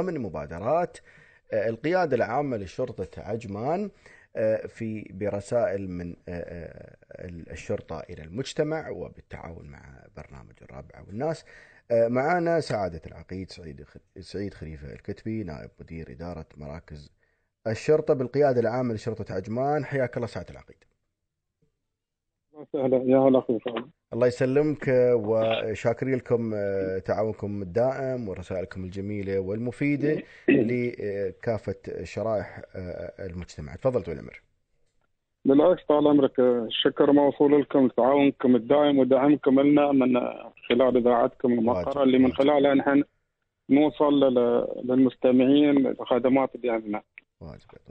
ضمن مبادرات آه، القيادة العامة لشرطة عجمان آه، في برسائل من آه، الشرطة إلى المجتمع وبالتعاون مع برنامج الرابعة والناس. معنا سعادة العقيد سعيد سعيد خليفة الكتبي نائب مدير إدارة مراكز الشرطة بالقيادة العامة لشرطة عجمان. حياك الله سعادة العقيد. سهلا يا هلا أخوي الله يسلمك وشاكرين لكم آه، تعاونكم الدائم ورسائلكم الجميلة والمفيدة لكافة شرائح آه، المجتمع. تفضل طويل العمر. بالعكس طال عمرك الشكر موصول لكم تعاونكم الدائم ودعمكم لنا من خلال إذاعتكم المقرة اللي من خلالها نحن نوصل للمستمعين الخدمات اللي عندنا.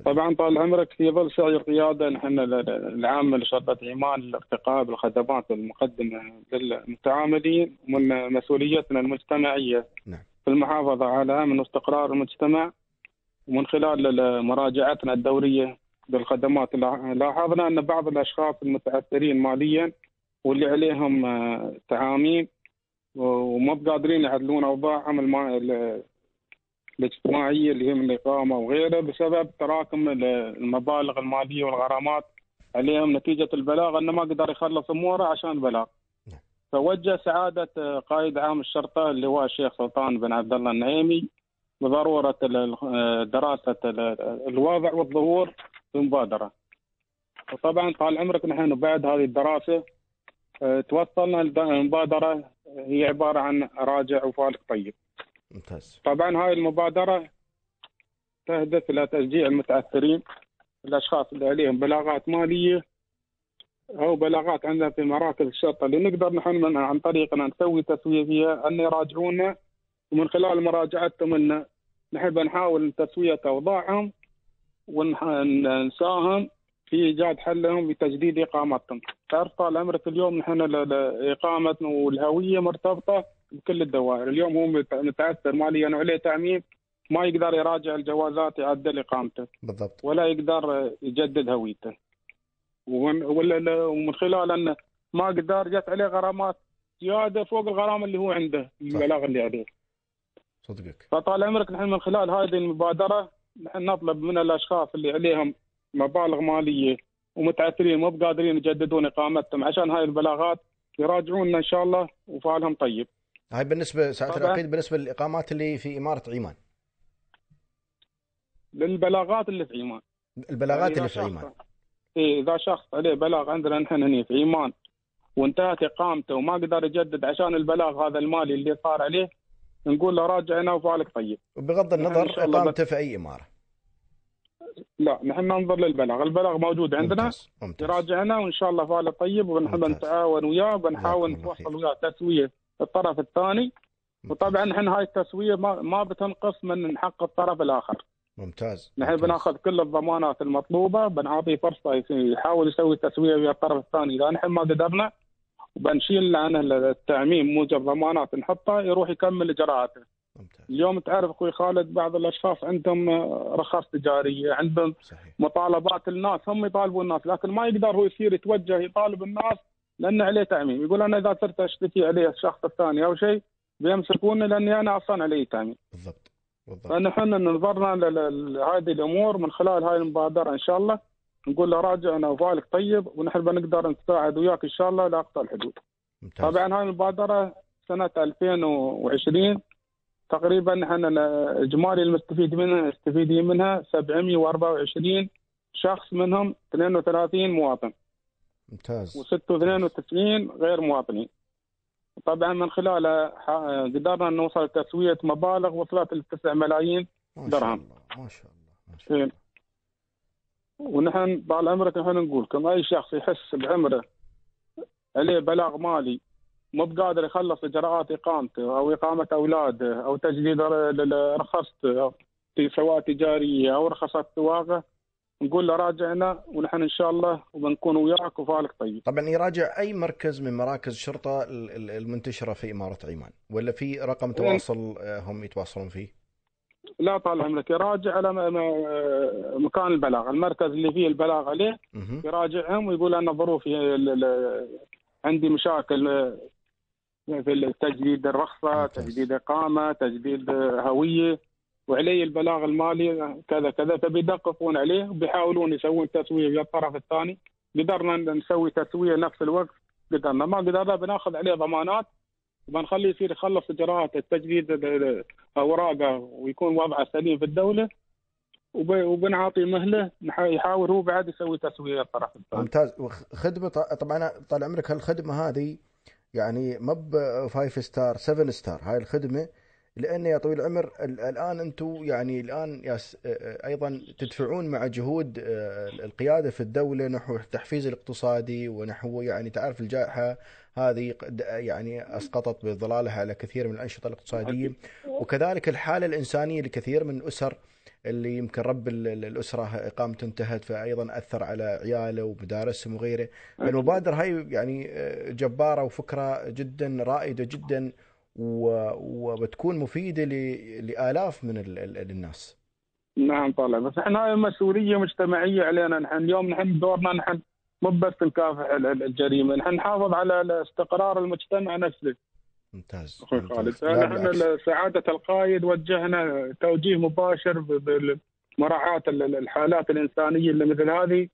طبعا طال عمرك في ظل سعي القيادة نحن العامه لشرطة إيمان الارتقاء بالخدمات المقدمة للمتعاملين ومن مسؤوليتنا المجتمعية نعم. في المحافظة على آمن واستقرار المجتمع ومن خلال مراجعتنا الدورية بالخدمات لاحظنا أن بعض الأشخاص المتأثرين ماليا واللي عليهم آه، تعاميم وما بقادرين يعدلون اوضاعهم الاجتماعية اللي هي من الاقامه وغيره بسبب تراكم المبالغ المالية والغرامات عليهم نتيجة البلاغ إنه ما قدر يخلص أموره عشان البلاغ. فوجه سعادة قائد عام الشرطة اللي هو الشيخ سلطان بن عبد الله النعيمي بضرورة دراسة الوضع والظهور في مبادرة. وطبعا طال عمرك نحن بعد هذه الدراسة آه، توصلنا المبادره هي عبارة عن راجع وفالق طيب. ممتاز طبعا هاي المبادرة تهدف إلى تشجيع المتأثرين الأشخاص اللي عليهم بلاغات مالية أو بلاغات عندنا في مراكز الشرطة اللي نقدر نحن عن طريقنا نسوي تسوية فيها أن يراجعونا ومن خلال مراجعتهم أن نحب نحاول تسوية أوضاعهم ونساهم في إيجاد حلهم بتجديد إقامتهم. تعرف طال عمرك اليوم نحن اقامتنا والهوية مرتبطة بكل الدوائر. اليوم هو متأثر ماليا وعليه تعميم ما يقدر يراجع الجوازات يعدل اقامته بالضبط. ولا يقدر يجدد هويته. ومن خلال أنه ما قدر جت عليه غرامات زيادة فوق الغرامه اللي هو عنده المبلغ اللي عليه. صدقك. فطال عمرك نحن من خلال هذه المبادرة نحن نطلب من الأشخاص اللي عليهم مبالغ مالية ومتعثرين مو بقادرين يجددون إقامتهم عشان هاي البلاغات يراجعوننا إن شاء الله وفالهم طيب. هاي بالنسبة ساعة العقيد بالنسبة للإقامات اللي في إمارة عمان. للبلاغات اللي في عمان. البلاغات اللي في عمان. إيه إذا شخص عليه بلاغ عندنا نحن هنا في عمان وانتهت إقامته وما قدر يجدد عشان البلاغ هذا المالي اللي صار عليه نقول له راجع هنا وفالك طيب. بغض النظر إقامته في أي إمارة. لا نحن ننظر للبلاغ، البلاغ موجود عندنا ممتاز. ممتاز. يراجعنا وإن شاء الله فاله طيب ونحن نتعاون وياه وبنحاول نوصل وياه تسوية الطرف الثاني وطبعا نحن هاي التسوية ما ما بتنقص من حق الطرف الآخر. ممتاز. نحن بناخذ كل الضمانات المطلوبة بنعطيه فرصة يحاول يسوي تسوية ويا الطرف الثاني إذا نحن ما قدرنا وبنشيل عنه التعميم موجب ضمانات نحطها يروح يكمل إجراءاته. ممتاز. اليوم تعرف أخوي خالد بعض الأشخاص عندهم رخص تجارية عندهم صحيح. مطالبات الناس هم يطالبوا الناس لكن ما يقدر هو يصير يتوجه يطالب الناس لأن عليه تعميم. يقول أنا إذا صرت أشتكي عليه الشخص الثاني أو شيء بيمسكوني لأني أنا أصلا علي تعميم. بالضبط. بالضبط. فنحن ننظرنا لهذه الأمور من خلال هاي المبادرة إن شاء الله. نقول له راجع أنا وفالك طيب ونحن بنقدر نساعد وياك إن شاء الله لأقصى الحدود. ممتاز. طبعا هاي المبادرة سنة 2020 تقريبا إحنا إجمالي المستفيد منها المستفيدين منها 724 شخص منهم 32 مواطن. ممتاز. و92 غير مواطنين طبعا من خلاله قدرنا نوصل لتسويه مبالغ وصلت ل 9 ملايين درهم. ما شاء الله ما شاء الله. ونحن طال عمرك نحن نقول لكم أي شخص يحس بعمره عليه بلاغ مالي مو بقادر يخلص إجراءات إقامته أو إقامة أولاده أو تجديد رخصته سواء تجارية أو رخصات سواقه نقول له راجعنا ونحن إن شاء الله وبنكون وياك وفالك طيب. طبعا يراجع أي مركز من مراكز الشرطة المنتشرة في إمارة عمان؟ ولا في رقم تواصل آه، هم يتواصلون فيه؟ لا طال عمرك يراجع على مكان البلاغ، المركز اللي فيه البلاغ عليه يراجعهم ويقول أنا ظروفي عندي مشاكل في تجديد الرخصة، تجديد إقامة، تجديد هوية. وعلي البلاغ المالي كذا كذا فبيدققون عليه وبيحاولون يسوون تسويه ويا الطرف الثاني. قدرنا نسوي تسويه نفس الوقت قدرنا. ما قدرنا بناخذ عليه ضمانات وبنخليه يصير يخلص إجراءات التجديد أوراقه ويكون وضعه سليم في الدولة. وبنعطي مهله يحاول هو بعد يسوي تسويه الطرف الثاني. ممتاز. خدمه طبعا طال عمرك هالخدمة هذه يعني ما ب 5 ستار 7 ستار هاي الخدمة لأن يا طويل العمر الآن أنتم يعني الآن أيضا تدفعون مع جهود القيادة في الدولة نحو التحفيز الاقتصادي ونحو يعني تعرف الجائحة هذه يعني أسقطت بظلالها على كثير من الأنشطة الاقتصادية. وكذلك الحالة الإنسانية لكثير من الأسر اللي يمكن رب الأسرة إقامته انتهت فايضا أثر على عياله ومدارسهم وغيره. المبادره هاي يعني جبارة وفكرة جدا رائدة جدا. وبتكون مفيدة لآلاف من الناس. نعم طالع. بس إحنا هاي مسؤولية مجتمعية علينا. نحن اليوم نحن دورنا نحن مو بس نكافح الجريمة. نحن نحافظ على استقرار المجتمع نفسه. ممتاز. أخوي خالد. نحن سعادة القائد وجهنا توجيه مباشر بمراعاه الحالات الإنسانية اللي مثل هذه.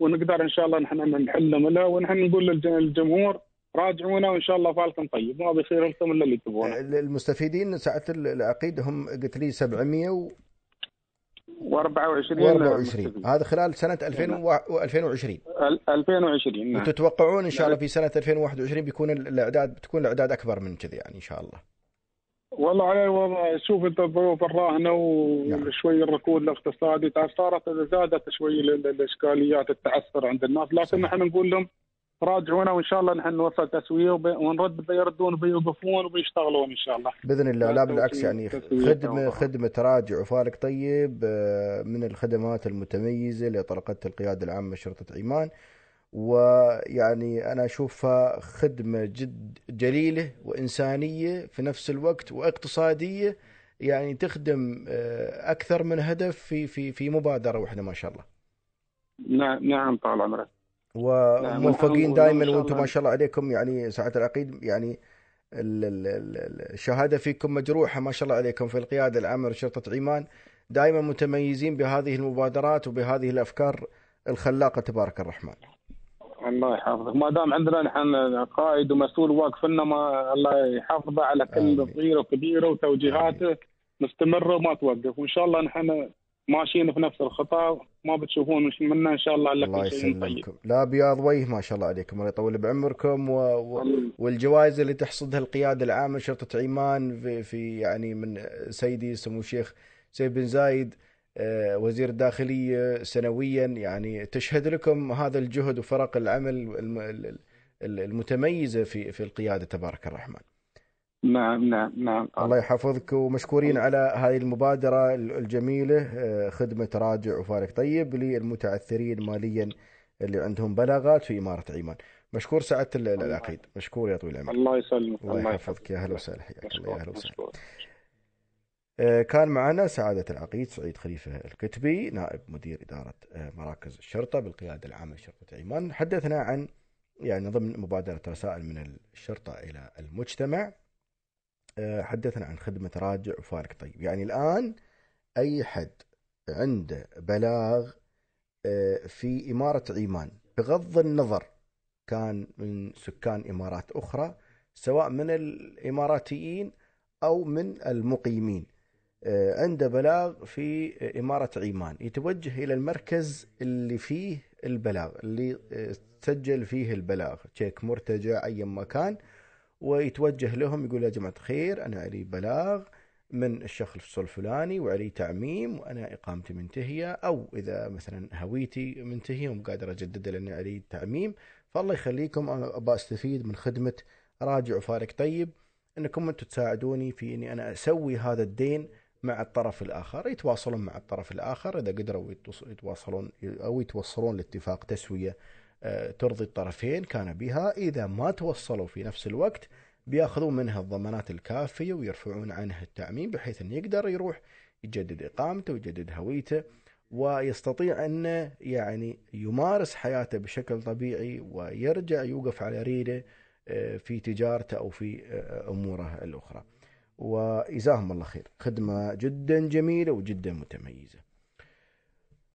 ونقدر إن شاء الله نحن نحل ونحن نقول للجمهور راجعونا وإن شاء الله فالكم طيب ما بيصير لكم إلا اللي تبغونه. المستفيدين ساعة العقيد هم قلت لي 700 و 24 24 هذا خلال سنة 2020 2020 نعم. وتتوقعون إن شاء الله في سنة 2021 بيكون الاعداد بتكون الإعداد أكبر من كذا يعني إن شاء الله. والله على الوضع شوف أنت الظروف الراهنة وشوي الركود الاقتصادي صارت زادت شوي الإشكاليات التعثر عند الناس لكن نحن نقول لهم راجعونا وإن شاء الله نحن نوصل تسوية ونرد بيردون بيوقفون وبيشتغلون إن شاء الله. بإذن الله. لا بالعكس يعني خدمه خدمة راجع وفارق. طيب آه، من الخدمات المتميزة اللي اطلقتها القيادة العامة شرطه عمان. ويعني أنا أشوفها خدمة جد جليلة وإنسانية في نفس الوقت واقتصادية. يعني تخدم آه، أكثر من هدف في في في مبادرة واحدة ما شاء الله. نعم نعم طال عمرك. وموفقين دائما وأنتم ما شاء الله عليكم. يعني ساعة العقيد يعني الشهادة فيكم مجروحة. ما شاء الله عليكم في القيادة العامة لشرطة عمان. دائما متميزين بهذه المبادرات وبهذه الأفكار الخلاقة. تبارك الرحمن. الله يحفظك. ما دام عندنا نحن قائد ومسؤول واقف لنا ما الله يحفظه على كل صغيرة وكبيرة وتوجيهاته مستمرة وما توقف. وإن شاء الله نحن ماشيين في نفس الخطى ما بتشوفون منا إن شاء الله إلا الله يسلمكم لا بياض وجه ما شاء الله عليكم الله يطول بعمركم و... و... والجوائز اللي تحصدها القياده العامة شرطة عمان في, في يعني من سيدي سمو الشيخ سيد بن زايد آه، وزير الداخلية سنويا. يعني تشهد لكم هذا الجهد وفرق العمل المتميزة في في القيادة تبارك الرحمن. نعم نعم نعم. الله يحفظك ومشكورين على هذه المبادرة الجميلة آه، خدمة راجع وفارق طيب للمتعثرين ماليا اللي عندهم بلاغات في إمارة عمان. مشكور سعادة العقيد. مشكور يا طويل العمر. الله يسلمك. الله يحفظك. يا أهلا وسهلا. حياك الله. يا أهلا وسهلا. آه، كان معنا سعادة العقيد سعيد خليفة الكتبي نائب مدير إدارة آه، مراكز الشرطة بالقيادة العامة لشرطة عمان. حدثنا عن يعني ضمن مبادرة رسائل من الشرطة إلى المجتمع. حدثنا عن خدمة راجع وفارق. طيب يعني الآن أي حد عنده بلاغ آه، في إمارة عمان بغض النظر كان من سكان إمارات أخرى سواء من الإماراتيين أو من المقيمين آه، عنده بلاغ في إمارة عمان يتوجه إلى المركز اللي فيه البلاغ اللي سجل فيه البلاغ تشيك مرتجع أي مكان ويتوجه لهم يقول يا جماعة الخير أنا علي بلاغ من الشخص الفلاني وعلي تعميم وأنا إقامتي منتهية أو إذا مثلا هويتي منتهية ومو قادر أجدد لأن علي تعميم فالله يخليكم أنا أبى أستفيد من خدمة راجع وفارق طيب أنكم أنتم تساعدوني في أني أنا أسوي هذا الدين مع الطرف الآخر يتواصلون مع الطرف الآخر إذا قدروا يتواصلون أو يتوصلون لاتفاق تسوية ترضي الطرفين كان بها إذا ما توصلوا في نفس الوقت بيأخذون منها الضمانات الكافية ويرفعون عنه التعميم بحيث أنه يقدر يروح يجدد إقامته ويجدد هويته ويستطيع أنه يعني يمارس حياته بشكل طبيعي ويرجع يوقف على ريله آه، في تجارته أو في آه، أموره الأخرى. وجزاهم الله خير. خدمة جدا جميلة وجدا متميزة.